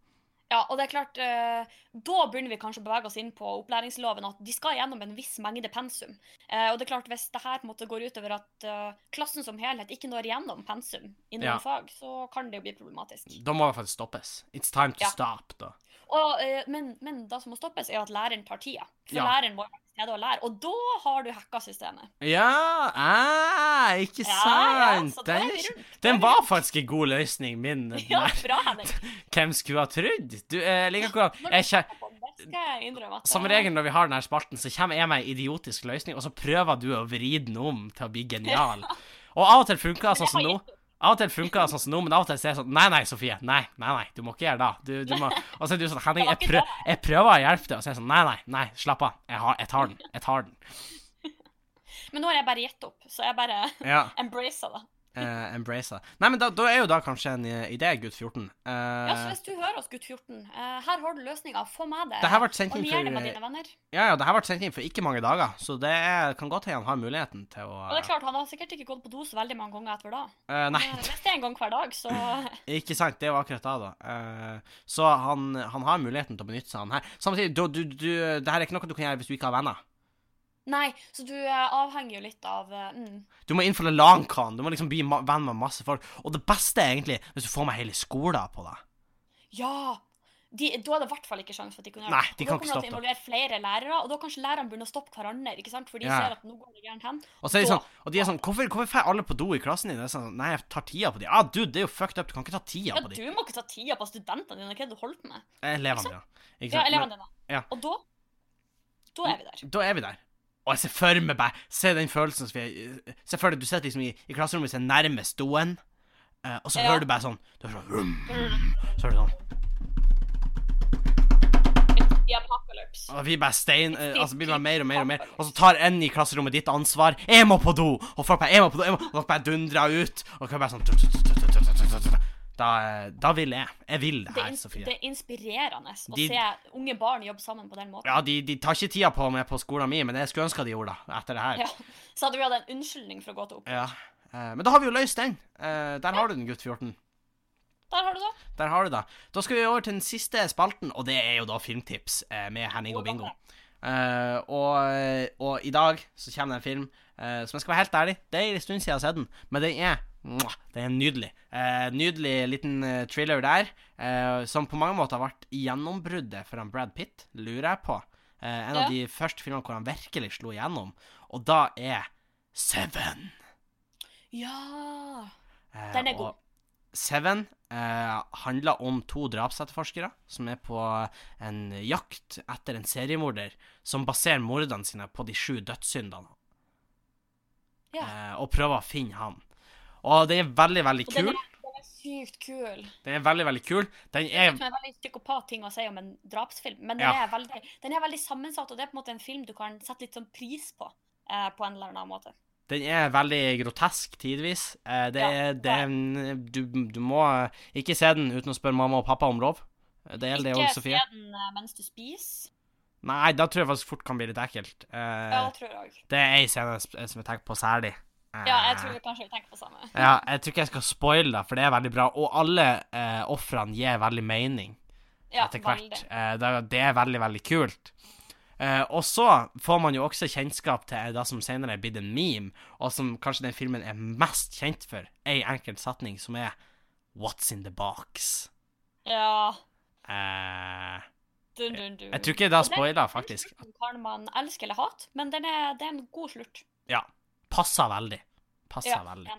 Ja, og det er klart, eh, Da begynner vi kanskje å bevege oss inn på opplæringsloven, at de skal gjennom en viss mengde pensum. Eh, og det er klart, Hvis det her på en måte går utover at eh, klassen som helhet ikke når gjennom pensum i noen Ja. fag, så kan det jo bli problematisk. Da må det faktisk stoppes. It's time to Ja. stop, da. Og, eh, men, men det som må stoppes, er at læreren tar tida. For Ja. læreren må være til og lære. Og da har du hacka systemet. Ja ah, Ikke Ja, ja, sant? så er den, den var faktisk en god løsning, min. Ja, bra, Henning. Hvem skulle ha trodd? Du, jeg kje- det, det jeg Som regel når vi har denne spalten, så kommer jeg med en idiotisk løsning, og så prøver du å vri den om til å bli genial. Og av og til funker det sånn som nå. Av og til funker det sånn som nå, men av og til er det sånn Nei, nei, Sofie. Nei, nei, nei, du må ikke gjøre det. Du, du må Og så er du sånn Henning, jeg, prøv, jeg prøver å hjelpe deg, og så er jeg sånn Nei, nei, nei, slapp av. Jeg, har, jeg tar den. Jeg tar den. Men nå har jeg bare gitt opp, så jeg bare Ja. embracer det. Uh, embrace. Nei, men da, da er jo da kanskje en eh, idé, gutt 14. Uh, Ja, så hvis du hører oss, gutt 14, uh, her har du løsninga. Få med det. Det her ble sendt inn det med dine venner. Ja, ja, det her ble sendt inn for ikke mange dager, så det er, kan godt hende han har muligheten til å Og det er klart, han har sikkert ikke gått på do så veldig mange ganger etter da. eh, Nei, Hvis det er en gang hver dag, så ikke sant. Det er jo akkurat da, da. Eh, så han, han har muligheten til å benytte seg av den her. Samtidig, du, du, du, det her er ikke noe du kan gjøre hvis du ikke har venner. Nei, så du eh, avhenger jo litt av eh, mm. Du må innfølge LAN-kran. Du må liksom bli venn med masse folk. Og det beste er egentlig hvis du får med hele skolen på deg. Ja! De, da er det i hvert fall ikke sjanse for at de kan gjøre Nei, de kan Da kommer det til å involvere flere lærere, og da kanskje lærerne begynner å stoppe hverandre. ikke sant? For de Ja. ser at nå går det gærent hen. Og så er de sånn, og de er sånn Hvorfor, hvorfor får alle på do i klassen din? Det er sånn, Nei, jeg tar tida på de. Ah, dude, det er jo fucked up. Du kan ikke ta tida Ja, på de. du må ikke ta tida på studentene dine. Hva er det du holder på med? Elevene, ja. Ja, elevene dine. ja. Og da Da er vi der. Da er vi der. Og jeg ser for meg bare Se den følelsen som vi Se for deg du sitter liksom i, i klasserommet som er nærmest doen, uh, og så Ja. hører du bare sånn Du hører sånn rum, Så hører du sånn apocalypse. Og vi bare stein uh, Altså blir det mer og mer og mer. Og så tar en i klasserommet ditt ansvar. 'Jeg må på do!' Og folk bare 'Jeg må på do!' Jeg. Og dere bare dundrer ut. Og dere bare sånn Da, eh, da vil jeg. Jeg vil det her, er, Sofie. det er inspirerende å De- se unge barn jobbe sammen på den måten. Ja, de, de tar ikke tida på meg på skolen min, men jeg skulle ønske de gjorde det etter det her. Ja. Så hadde vi hatt en unnskyldning for å gå til opp. Ja. Eh, men da har vi jo løst den. Eh, der har du den, gutt 14. Der har du det. Der har du det. Da skal vi over til den siste spalten, og det er jo da filmtips eh, med Henning og Bingo. Eh, og, og i dag så kommer det en film eh, som jeg skal være helt ærlig, det er en stund siden jeg har sett den, men den er Den er nydelig. Eh, nydelig liten eh, thriller der, eh, som på mange måter har vært gjennombruddet for han Brad Pitt, lurer jeg på. Eh, en Ja. av de første filmene hvor han virkelig slo igjennom, og da er Seven. Ja Eh, Den er god. Seven eh, handler om to drapsetterforskere som er på en jakt etter en seriemorder som baserer mordene sine på de sju dødssyndene, Ja. eh, og prøver å finne han. Og den er veldig, veldig Og den kul. er, den er sykt kul. Den er veldig, veldig kul. Den Det er er en veldig psykopat ting å si om en drapsfilm, men den, Ja. er veldig, den er veldig sammensatt, og det er på en måte en film du kan sette litt sånn pris på. Eh, på en eller annen måte. Den er veldig grotesk tidvis. Eh, det Ja, er, det er du, du må ikke se den uten å spørre mamma og pappa om lov. Det gjelder det Ikke òg, Sofie. se den eh, mens du spiser. Nei, da tror jeg faktisk fort kan bli litt ekkelt. Eh, Ja, det tror jeg det er ei scene som jeg tenker på særlig. Ja, jeg tror vi kanskje vi tenker på samme. ja, jeg tror ikke jeg skal spoile det, for det er veldig bra. Og alle eh, ofrene gir veldig mening Ja, etter hvert. Eh, det, det er veldig, veldig kult. Eh, og så får man jo også kjennskap til det som senere er blitt en meme, og som kanskje den filmen er mest kjent for, ei enkelt setning, som er What's in the box? Ja. Eh, Dun, dun, dun. jeg tror ikke det spoiler, faktisk. Den Kan man elske eller hate, men den er, det er en god slutt. Ja. Passer veldig. Passer Ja, veldig.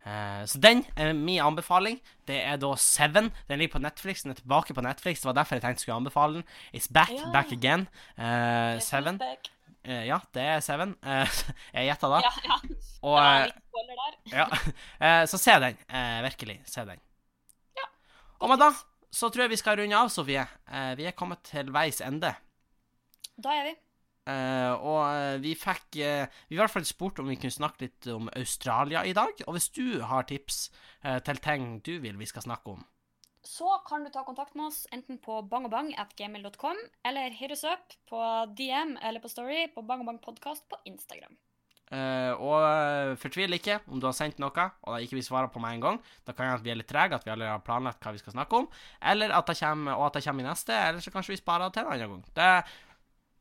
Eh, så den er min anbefaling. Det er da Seven. Den ligger på Netflix. Den er tilbake på Netflix. Det var derfor jeg tenkte jeg skulle anbefale den. It's back, Ja. back again. Uh, Seven. Eh, ja, det er Seven. Uh, jeg gjetta da. Ja, ja. Og det var litt en der. ja. Så se den. Virkelig. Se den. Ja. Og med da så tror jeg vi skal runde av, Sofie. Vi er kommet til veis ende. Da er vi. Eh, og eh, vi fikk uh, Vi i hvert fall spurt om vi kunne snakke litt om Australia i dag. Og hvis du har tips uh, til ting du vil vi skal snakke om, Så kan du ta kontakt med oss enten på bangobang.gmil.com eller hit us up på DM eller på Story på bangobangpodkast på Instagram. Og fortvil ikke om du har sendt noe og da ikke vi svarer på med en gang. Da kan jeg at vi er litt trege, at vi allerede har planlagt hva vi skal snakke om. Eller at det kommer, og at det kommer i neste, eller så kanskje vi sparer det til en annen gang. Det,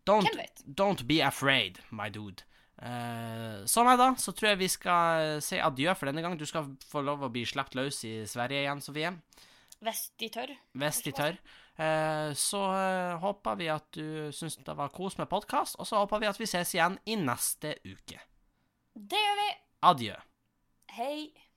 don't, don't be afraid, my dude. Uh, sånn er det. Så tror jeg vi skal eh, si adjø for denne gang. Du skal få lov å bli sluppet løs i Sverige igjen, Sofie. Hvis de tør. Hvis de tør. Uh, så uh, håper vi at du syns det var kos med podkast, og så håper vi at vi ses igjen i neste uke. Det gjør vi. Adjø. Hei.